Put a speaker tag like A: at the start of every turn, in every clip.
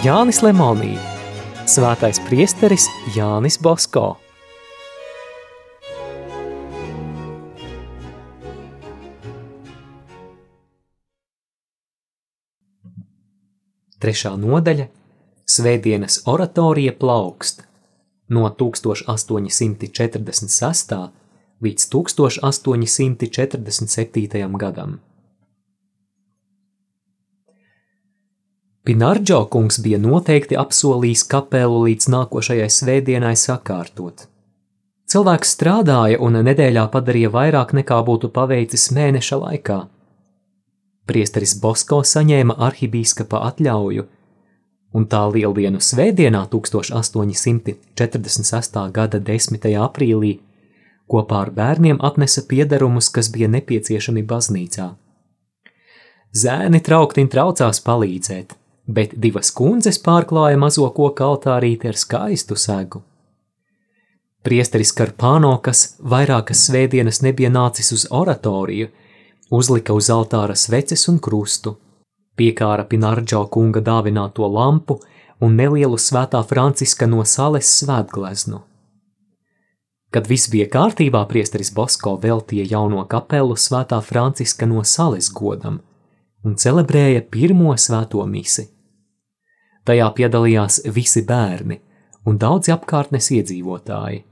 A: Jānis Lemonī, Svētais priesteris Jānis Bosko. Trešā nodaļa – Svētdienas oratorija plaukst no 1846. līdz 1847. gadam. Pinardžo kungs bija noteikti apsolījis kapelu līdz nākošajai svētdienai sakārtot. Cilvēks strādāja un nedēļā padarīja vairāk nekā būtu paveicis mēneša laikā. Priesteris Bosko saņēma arhibīskapa atļauju, un tā lieldienu svētdienā 1846. gada 10. aprīlī kopā ar bērniem atnesa piederumus, kas bija nepieciešami baznīcā. Zēni trauktin traucās palīdzēt, bet divas kundzes pārklāja mazo koku altārīti ar skaistu segu. Priesteris Karpāno, kas vairākas svētdienas nebija nācis uz oratoriju, uzlika uz altāra sveces un krustu, piekāra Pinardžo kunga dāvināto lampu un nelielu svētā Franciska no sales svētgleznu. Kad viss bija kārtībā, priesteris Bosko veltīja jauno kapelu svētā Franciska no sales godam un celebrēja pirmo svēto misi. Tajā piedalījās visi bērni un daudzi apkārtnes iedzīvotāji.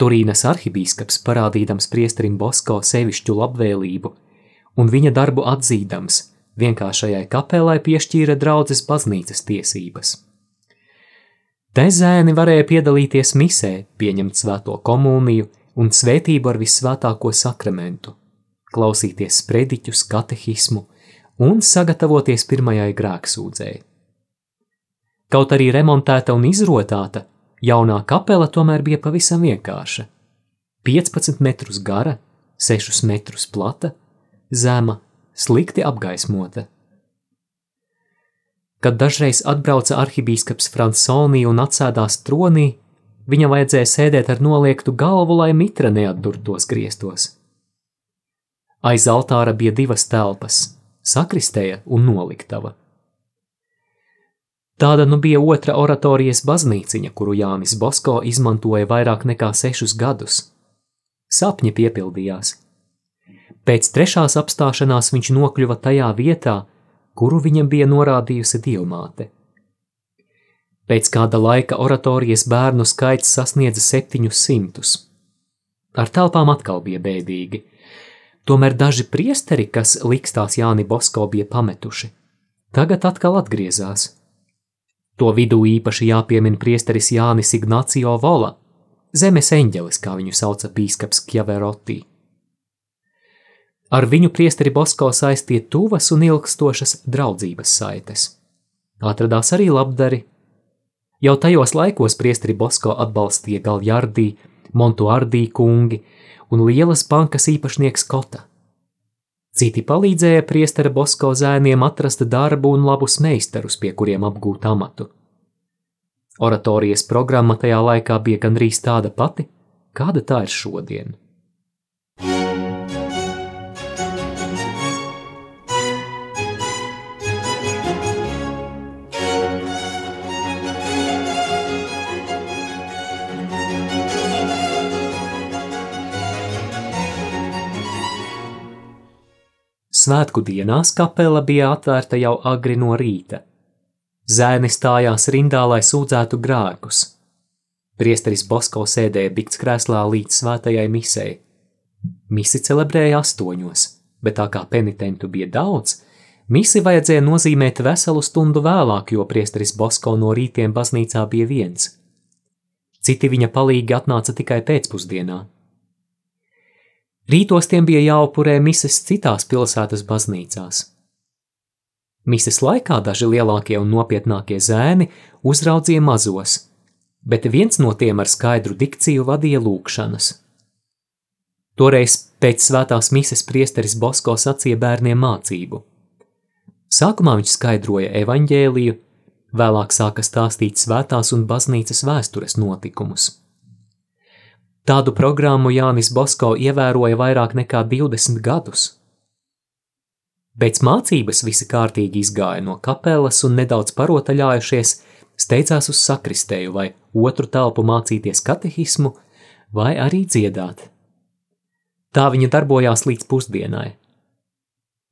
A: Turīnas arhibīskaps parādīdams priesterim Bosko sevišķu labvēlību un viņa darbu atzīdams, vienkāršajai kapelai piešķīra draudzes baznīcas tiesības. Te zēni varēja piedalīties misē, pieņemt svēto komuniju un svētību ar visvētāko sakramentu, klausīties sprediķus, katehismu un sagatavoties pirmajai grēksūdzēji. Kaut arī remontēta un izrotāta, jaunā kapela tomēr bija pavisam vienkārša. 15 metrus gara, 6 metrus plata, zema, slikti apgaismota. Kad dažreiz atbrauca arhibīskaps Fransonī un atsēdās tronī, viņam vajadzēja sēdēt ar noliektu galvu, lai mitra neatdurtos griestos. Aiz altāra bija divas telpas - sakristēja un noliktava. Tāda nu bija otra oratorijas baznīciņa, kuru Jānis Bosko izmantoja vairāk nekā sešus gadus. Sapņi piepildījās. Pēc trešās apstāšanās viņš nokļuva tajā vietā, kuru viņam bija norādījusi dievmāte. Pēc kāda laika oratorijas bērnu skaits sasniedza septiņus simtus. Ar telpām atkal bija bēdīgi. Tomēr daži priesteri, kas likstās Jāni Bosko bija pametuši, tagad atkal atgriezās. To vidū īpaši jāpiemina priesteris Jānis Ignacio Vola, zemes eņģelis, kā viņu sauca bīskaps Kjaveroti. Ar viņu priesteri Bosko saistīja tuvas un ilgstošas draudzības saites. Atradās arī labdari. Jau tajos laikos priesteri Bosko atbalstīja Galjardī, Montuardī kungi un lielas bankas īpašnieks Kota. Citi palīdzēja priestera Bosko zēniem atrast darbu un labus meistarus, pie kuriem apgūt amatu. Oratorijas programma tajā laikā bija gandrīz tāda pati, kāda tā ir šodien. Svētku dienās kapela bija atvērta jau agri no rīta. Zēni stājās rindā, lai sūdzētu grēkus. Priesteris Bosko sēdēja bikts krēslā līdz svētajai misei. Misi celebrēja astoņos, bet tā kā penitentu bija daudz, misi vajadzēja nozīmēt veselu stundu vēlāk, jo priesteris Bosko no rītiem baznīcā bija viens. Citi viņa palīgi atnāca tikai pēcpusdienā. Rītos tiem bija jāupurē mises citās pilsētas baznīcās. Mises laikā daži lielākie un nopietnākie zēni uzraudzīja mazos, bet viens no tiem ar skaidru dikciju vadīja lūkšanas. Toreiz pēc svētās mises priesteris Bosko sacīja bērniem mācību. Sākumā viņš skaidroja evaņģēliju, vēlāk sāka stāstīt svētās un baznīcas vēstures notikumus. Tādu programmu Jānis Bosko ievēroja vairāk nekā 20 gadus. Pēc mācības visi kārtīgi izgāja no kapelas un nedaudz parotaļājušies, steidzās uz sakristēju vai otru telpu mācīties katehismu vai arī dziedāt. Tā viņa darbojās līdz pusdienai.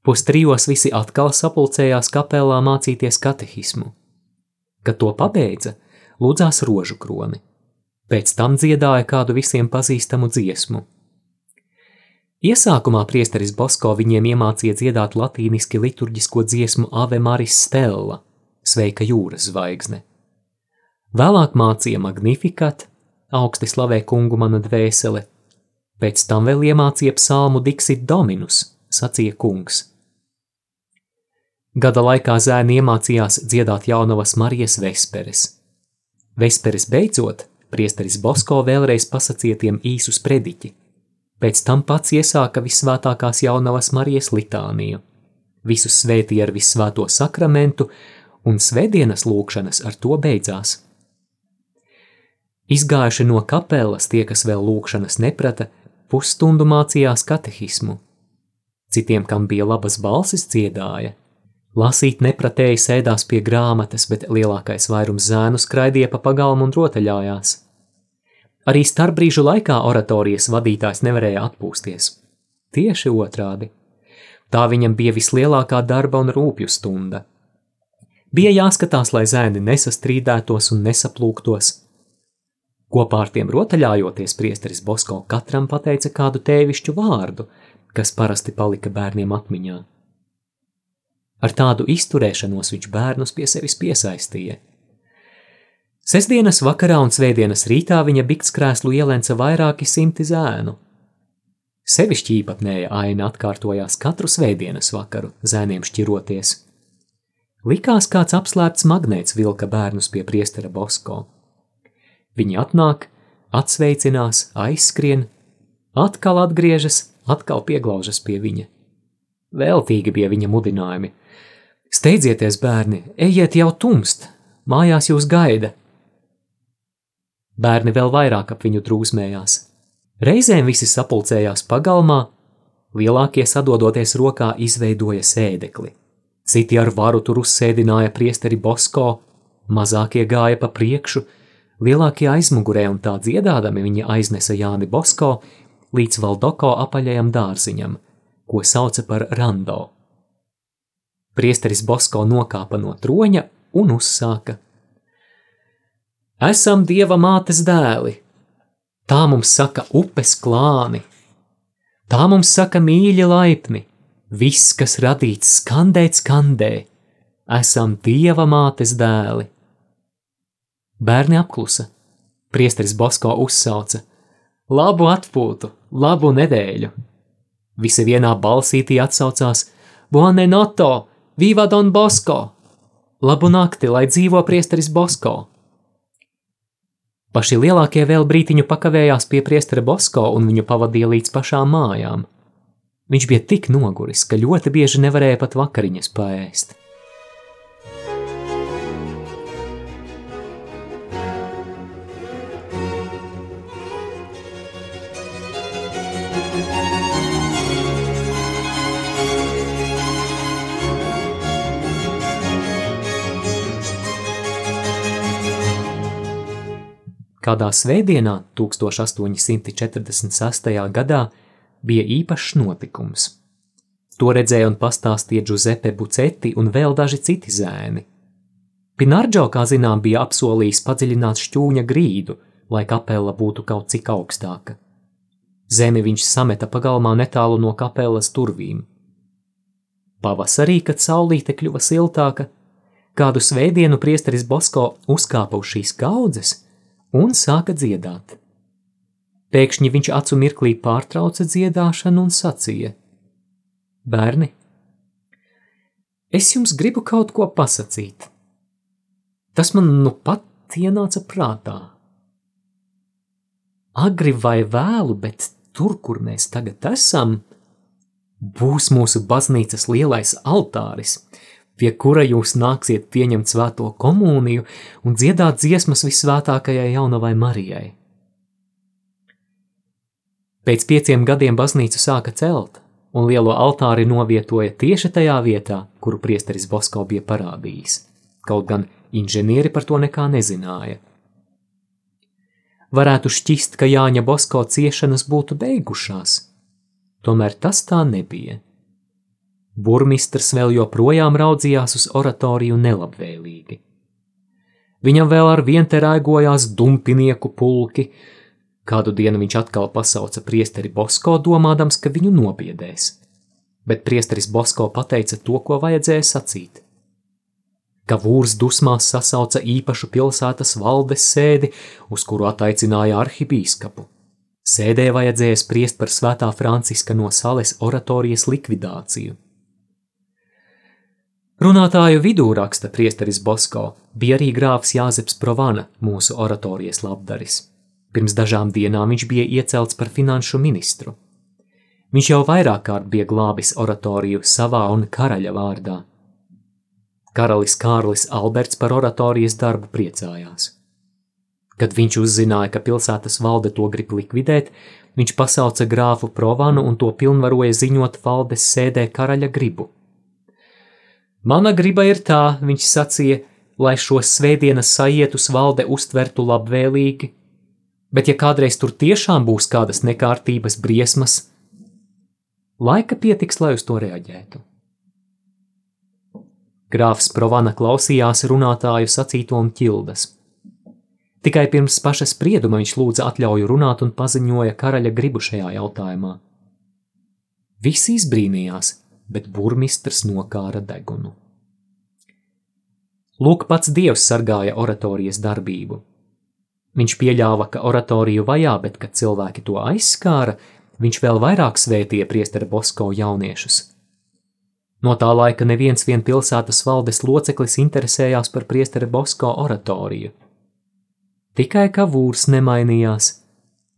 A: Pustrijos visi atkal sapulcējās kapelā mācīties katehismu. Kad to pabeidza, lūdzās rožu kroni. Pēc tam dziedāja kādu visiem pazīstamu dziesmu. Iesākumā priesteris Bosko viņiem iemācīja dziedāt latīniski liturģisko dziesmu Ave Maris Stella, sveika jūras zvaigzne. Vēlāk mācīja Magnificat, augsti slavē kungu mana dvēsele, pēc tam vēl iemācīja psalmu Dixit Dominus, sacīja kungs. Gada laikā zēni iemācījās dziedāt jaunavas Marijas vesperes. Vesperes beidzot, priesteris Bosko vēlreiz pasacīja tiem īsu sprediķi. Pēc tam pats iesāka visvētākās jaunavas Marijas litāniju. Visus svētīja ar visvēto sakramentu, un svētdienas lūkšanas ar to beidzās. Izgājuši no kapelas tie, kas vēl lūkšanas neprata, pusstundu mācījās katehismu. Citiem, kam bija labas balsis, dziedāja. Lasīt nepratēji sēdās pie grāmatas, bet lielākais vairums zēnu skraidīja pa pagalmu un rotaļājās. Arī starpbrīžu laikā oratorijas vadītājs nevarēja atpūsties. Tieši otrādi. Tā viņam bija vislielākā darba un rūpju stunda. Bija jāskatās, lai zēni nesastrīdētos un nesaplūktos, Kopā ar tiem rotaļājoties, priesteris Bosko katram pateica kādu tēvišķu vārdu, kas parasti palika bērniem atmiņā. Ar tādu izturēšanos viņš bērnus pie sevis piesaistīja. Sesdienas vakarā un svētdienas rītā viņa biktskrēslu ielenca vairāki simti zēnu. Sevišķi īpatnēja aina atkārtojās katru svētdienas vakaru, zēniem šķiroties. Likās kāds apslēpts magnēts vilka bērnus pie priestera Bosko. Viņi atnāk, atsveicinās, aizskrien, atkal atgriežas, atkal pieglaužas pie viņa. Veltīgi bija viņa mudinājumi. Steidzieties, bērni, ejiet jau tumst, mājās jūs gaida. Bērni vēl vairāk ap viņu drūzmējās. Reizēm visi sapulcējās pagalmā, lielākie sadodoties rokā izveidoja sēdekli. Citi ar varu tur uzsēdināja priesteri Bosko, mazākie gāja pa priekšu, Lielākie aizmugurē un tā dziedādami viņi aiznesa Jāni Bosko līdz Valdoko apaļajam dārziņam, ko sauca par Rando. Priesteris Bosko nokāpa no troņa un uzsāka: Esam dieva mātes dēli, tā mums saka upes klāni, tā mums saka mīļi laipni, viss, kas radīts skandēt skandē, esam dieva mātes dēli. Bērni apklusa. Priesteris Bosko uzsauca: Labu atpūtu, labu nedēļu! Visi vienā balsītī atsaucās: Buone noto, viva Don Bosko! Labu nakti, lai dzīvo priesteris Bosko! Paši lielākie vēl brītiņu pakavējās pie priestera Bosko un viņu pavadīja līdz pašām mājām. Viņš bija tik noguris, ka ļoti bieži nevarēja pat vakariņas paēst. Kādā svētdienā 1846. gadā bija īpašs notikums. To redzēja un pastāstīja Giuseppe Bucetti un vēl daži citi zēni. Pinardžo, kā zinām, bija apsolījis padziļināt šķūņa grīdu, lai kapela būtu kaut cik augstāka. Zemi viņš sameta pagalmā netālu no kapelas durvīm. Pavasarī, kad saulīte kļuva siltāka, kādu svētdienu priesteris Bosko uzkāpa uz šīs kaudzes un sāka dziedāt. Pēkšņi viņš acu mirklī pārtrauca dziedāšanu un sacīja: Bērni, es jums gribu kaut ko pasakīt. Tas man nu pat ienāca prātā. Agri vai vēlu, bet tur, kur mēs tagad esam, būs mūsu baznīcas lielais altāris, pie kura jūs nāksiet pieņemt svēto komuniju un dziedāt dziesmas visvētākajai jaunavai Marijai. Pēc pieciem gadiem baznīcu sāka celt, un lielo altāri novietoja tieši tajā vietā, kuru priesteris Bosko bija parādījis, kaut gan inženieri par to nekā nezināja. Varētu šķist, ka Jāņa Bosko ciešanas būtu beigušās, tomēr tas tā nebija. Burmistrs vēl joprojām raudzījās uz oratoriju nelabvēlīgi. Viņam vēl ar vien te raigojās dumpinieku pulki, kādu dienu viņš atkal pasauca priesteri Bosko, domādams, ka viņu nobiedēs. Bet priesteris Bosko pateica to, ko vajadzēja sacīt. Ka vūrs dusmās sasauca īpašu pilsētas valdes sēdi, uz kuru ataicināja arhibīskapu. Sēdē vajadzēja spriest par svētā Franciska no sales oratorijas likvidāciju. Runātāju vidū raksta priesteris Bosko, bija arī grāfs Jāzeps Provana, mūsu oratorijas labdaris. Pirms dažām dienām viņš bija iecelts par finanšu ministru. Viņš jau vairāk kārt bija glābis oratoriju savā un karaļa vārdā. Karalis Kārlis Alberts par oratorijas darbu priecājās. Kad viņš uzzināja, ka pilsētas valde to grib likvidēt, viņš pasauca grāfu Provanu un to pilnvaroja ziņot valdes sēdē karaļa gribu. Mana griba ir tā, viņš sacīja, lai šos svētdienas sajietus valde uztvertu labvēlīgi, bet ja kādreiz tur tiešām būs kādas nekārtības, briesmas, laika pietiks, lai uz to reaģētu. Grāfs Provana klausījās runātāju sacīto un ķildas. Tikai pirms paša sprieduma viņš lūdza atļauju runāt un paziņoja karaļa gribu šajā jautājumā. Visi izbrīnījās, bet burmistrs nokāra degunu. Lūk, pats Dievs sargāja oratorijas darbību. Viņš pieļāva, ka oratoriju vajā, bet kad cilvēki to aizskāra, viņš vēl vairāk svētīja priestera Bosko jauniešus. No tā laika neviens vien pilsētas valdes loceklis interesējās par priestera Bosko oratoriju. Tikai kā vūrs nemainījās,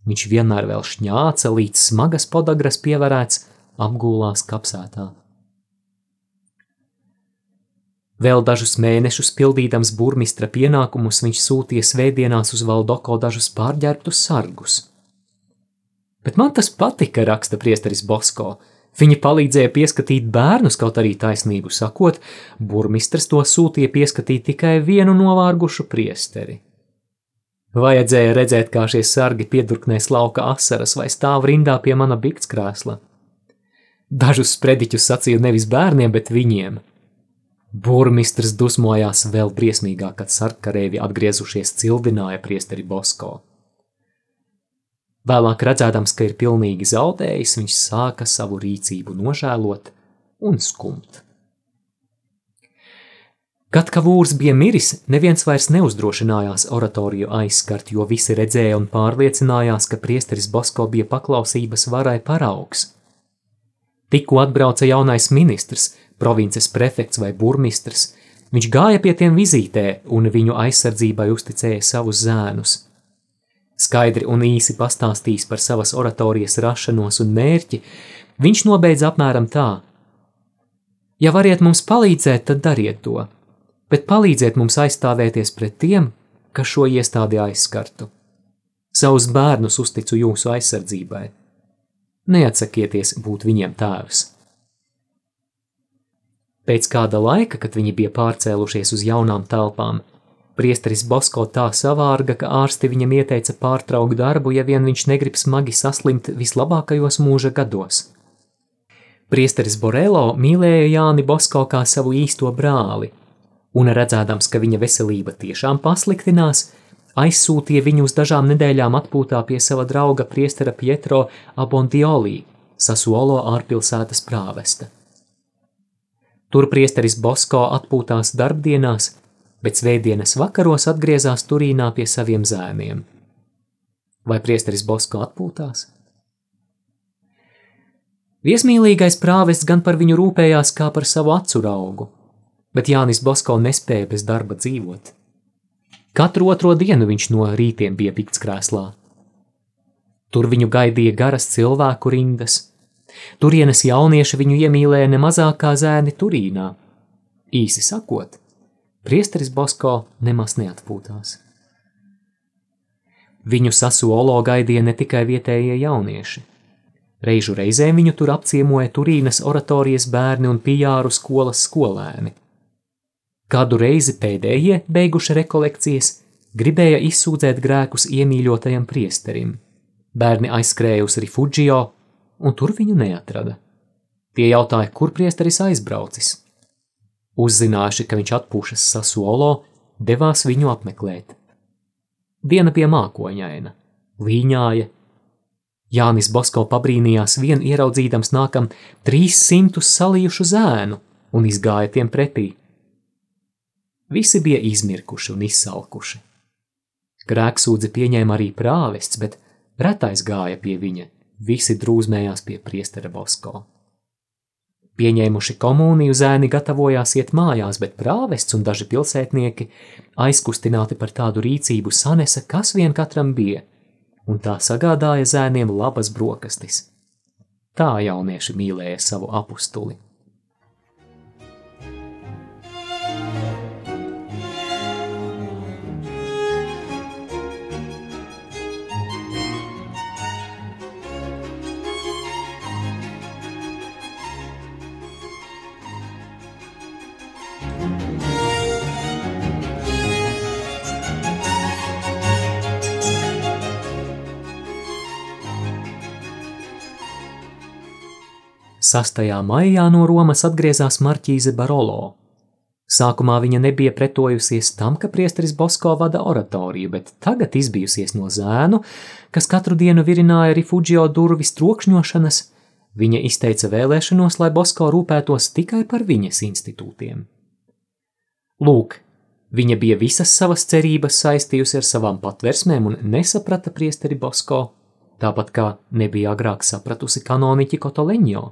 A: viņš vienmēr vēl šņāca līdz smagas podagras pievērēts apgūlās kapsētā. Vēl dažus mēnešus pildīdams burmistra pienākumus, viņš sūtīja svētdienās uz Valdoko dažus pārģērbtus sargus. Bet man tas patika, raksta priesteris Bosko. Viņi palīdzēja pieskatīt bērnus, kaut arī taisnību sakot, burmistrs to sūtīja pieskatīt tikai vienu novārgušu priesteri. Vajadzēja redzēt, kā šie sargi piedurknēs lauka asaras vai stāv rindā pie mana biktskrēsla. Dažus sprediķus sacīja nevis bērniem, bet viņiem – Burmistrs dusmojās vēl briesmīgāk, kad sarkanēvi atgriezušies cildināja priesteri Bosko. Vēlāk redzēdams, ka ir pilnīgi zaudējis, viņš sāka savu rīcību nožēlot un skumt. Kad Kavūrs bija miris, neviens vairs neuzdrošinājās oratoriju aizskart, jo visi redzēja un pārliecinājās, ka priesteris Bosko bija paklausības varai paraugs. Tikko atbrauca jaunais ministrs, provinces prefekts vai burmistrs, viņš gāja pie tiem vizītē un viņu aizsardzībai uzticēja savus zēnus. Skaidri un īsi pastāstījis par savas oratorijas rašanos un mērķi, viņš nobeidz apmēram tā: Ja variet mums palīdzēt, tad dariet to, bet palīdziet mums aizstāvēties pret tiem, kas šo iestādi aizskartu. Savus bērnus uzticu jūsu aizsardzībai. Neatsakieties būt viņiem tēvs. Pēc kāda laika, kad viņi bija pārcēlušies uz jaunām telpām, priesteris Bosko tā savārga, ka ārsti viņam ieteica pārtraukt darbu, ja vien viņš negrib smagi saslimt vislabākajos mūža gados. Priesteris Borelo mīlēja Jāni Bosko kā savu īsto brāli, un redzēdams, ka viņa veselība tiešām pasliktinās, aizsūtīja viņu uz dažām nedēļām atpūtā pie sava drauga priestera Pietro Abondiolī, Sasuolo ārpilsētas prāvesta. Tur priesteris Bosko atpūtās darbdienās, bet svētdienas vakaros atgriezās Turīnā pie saviem zēniem. Vai priesteris Bosko atpūtās? Viesmīlīgais prāvests gan par viņu rūpējās kā par savu acu augu, bet Jānis Bosko nespēja bez darba dzīvot. Katru otro dienu viņš no rītiem bija pikts krēslā. Tur viņu gaidīja garas cilvēku rindas, Turienes jaunieši viņu iemīlēja ne mazāk kā zēni Turīnā. Īsi sakot, priesteris Bosko nemaz neatpūtās. Viņu sasuolo gaidīja ne tikai vietējie jaunieši. Reižu reizē viņu tur apciemoja Turīnas oratorijas bērni un pijāru skolas skolēni. Kādu reizi pēdējie, beiguši rekolekcijas, gribēja izsūdzēt grēkus iemīļotajam priesterim. Bērni aizskrēja uz Rifugio, un tur viņu neatrada. Tie jautāja, kur priesteris aizbraucis. Uzzinājuši, ka viņš atpūšas Sasuolo, devās viņu apmeklēt. Diena bija mākoņaina, līņāja. Jānis Bosko pabrīnījās vien ieraudzījams nākam trīs simtus salījušu zēnu un izgāja tiem pretī. Visi bija izmirkuši un izsalkuši. Grēksūdzi pieņēma arī prāvests, bet retais gāja pie viņa, visi drūzmējās pie priestera Bosko. Pieņēmuši komuniju zēni gatavojās iet mājās, bet prāvests un daži pilsētnieki, aizkustināti par tādu rīcību, sanesa, kas vien katram bija, un tā sagādāja zēniem labas brokastis. Tā jaunieši mīlēja savu apustuli. Sastajā maijā no Romas atgriezās Marķīze Barolo. Sākumā viņa nebija pretojusies tam, ka priesteris Bosko vada oratoriju, bet tagad izbijusies no zēnu, kas katru dienu virināja Rifugio durvis trokšņošanas, viņa izteica vēlēšanos, lai Bosko rūpētos tikai par viņas institūtiem. Lūk, viņa bija visas savas cerības saistījusi ar savām patversmēm un nesaprata priesteri Bosko, tāpat kā nebija agrāk sapratusi kanoniķi Kotoleņo.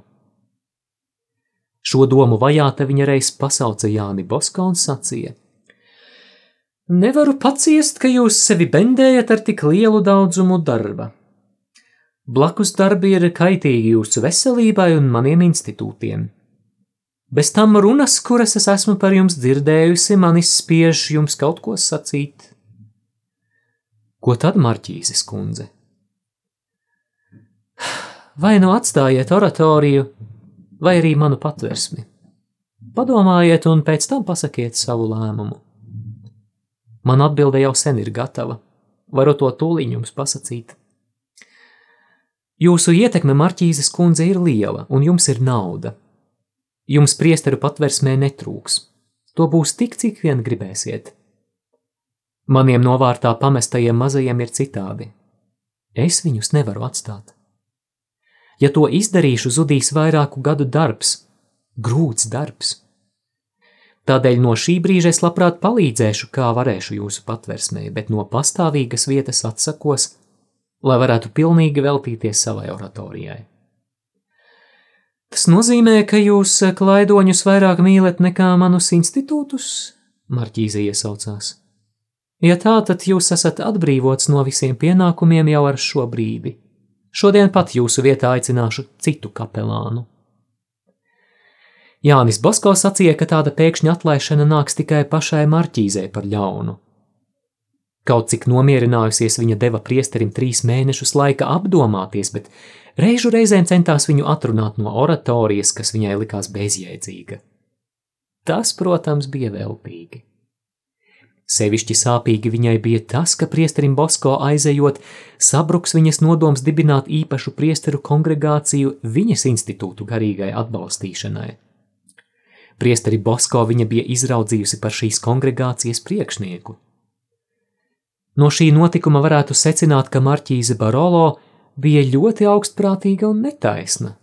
A: Šo domu vajāta viņa reiz pasauca Jāni Bosko un sacīja: Nevaru paciest, ka jūs sevi bendējat ar tik lielu daudzumu darba. Blakus darbi ir kaitīgi jūsu veselībai un maniem institūtiem. Bez tam runas, kuras es esmu par jums dzirdējusi, man izspiež jums kaut ko sacīt. Ko tad, Marķīzes kundze? Vai nu atstājiet oratoriju, vai arī manu patversmi. Padomājiet un pēc tam pasakiet savu lēmumu. Man atbilde jau sen ir gatava, varu to tūlīt jums pasakīt. Jūsu ietekme Marķīzes kundze ir liela, un jums ir nauda. Jums priesteru patversmē netrūks. To būs tik, cik vien gribēsiet. Maniem novārtā pamestajiem mazajiem ir citādi. Es viņus nevaru atstāt. Ja to izdarīšu, zudīs vairāku gadu darbs, grūts darbs. Tādēļ no šī brīža es labprāt palīdzēšu, kā varēšu jūsu patversmē, bet no pastāvīgas vietas atsakos, lai varētu pilnīgi veltīties savai oratorijai. Tas nozīmē, ka jūs klaidoņus vairāk mīlat nekā manus institūtus? Marķīze iesaucās. Ja tā, tad jūs esat atbrīvots no visiem pienākumiem jau ar šo brīdi. Šodien pat jūsu vietā aicināšu citu kapelānu. Jānis Bosko sacīja, ka tāda pēkšņa atlaišana nāks tikai pašai marķīzē par ļaunu. Kaut cik nomierinājusies viņa deva priesterim trīs mēnešus laika apdomāties, bet reižu reizēm centās viņu atrunāt no oratorijas, kas viņai likās bezjēdzīga. Tas, protams, bija veltīgi. Sevišķi sāpīgi viņai bija tas, ka priesterim Bosko aizejot, sabruks viņas nodoms dibināt īpašu priesteru kongregāciju viņas institūtu garīgai atbalstīšanai. Priesteri Bosko viņa bija izraudzījusi par šīs kongregācijas priekšnieku. No šī notikuma varētu secināt, ka Marķīze Barolo bija ļoti augstprātīga un netaisna.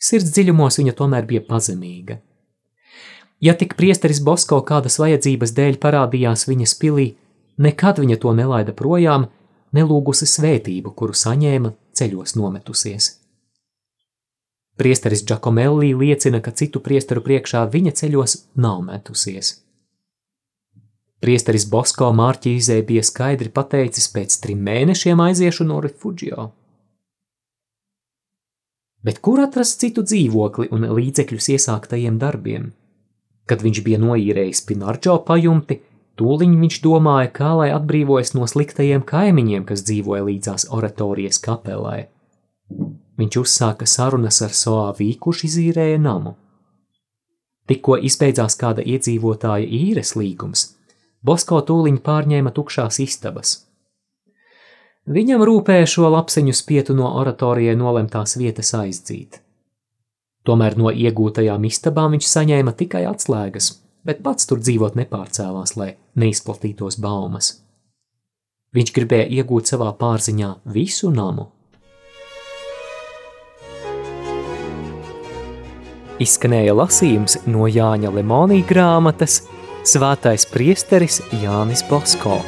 A: Sirds dziļumos viņa tomēr bija pazemīga. Ja tik priesteris Bosko kādas vajadzības dēļ parādījās viņas pilī, nekad viņa to nelaida projām, nelūgusi svētību, kuru saņēma ceļos nometusies. Priesteris Giacomelli liecina, ka citu priesteru priekšā viņa ceļos nav metusies. Priesteris Bosko Mārķīzē bija skaidri pateicis, pēc trim mēnešiem aiziešu no Refugio. Bet kur atrast citu dzīvokli un līdzekļus iesāktajiem darbiem? Kad viņš bija noīrējis Pinarģo pajumti, tūliņ viņš domāja, kā lai atbrīvojas no sliktajiem kaimiņiem, kas dzīvoja līdzās oratorijas kapelai. Viņš uzsāka sarunas ar Soāvī, kurš izīrēja namu. Tikko izbeidzās kāda iedzīvotāja īres līgums, Bosko tūliņ pārņēma tukšās istabas. Viņam rūpēja šo lapseņu spietu no oratorijai nolemtās vietas aizdzīt. Tomēr no iegūtajām istabām viņš saņēma tikai atslēgas, bet pats tur dzīvot nepārcēlās, lai neizplatītos baumas. Viņš gribēja iegūt savā pārziņā visu namu. Izskanēja lasījums no Jāņa Lemonī grāmatas Svētais priesteris Jānis Bosko.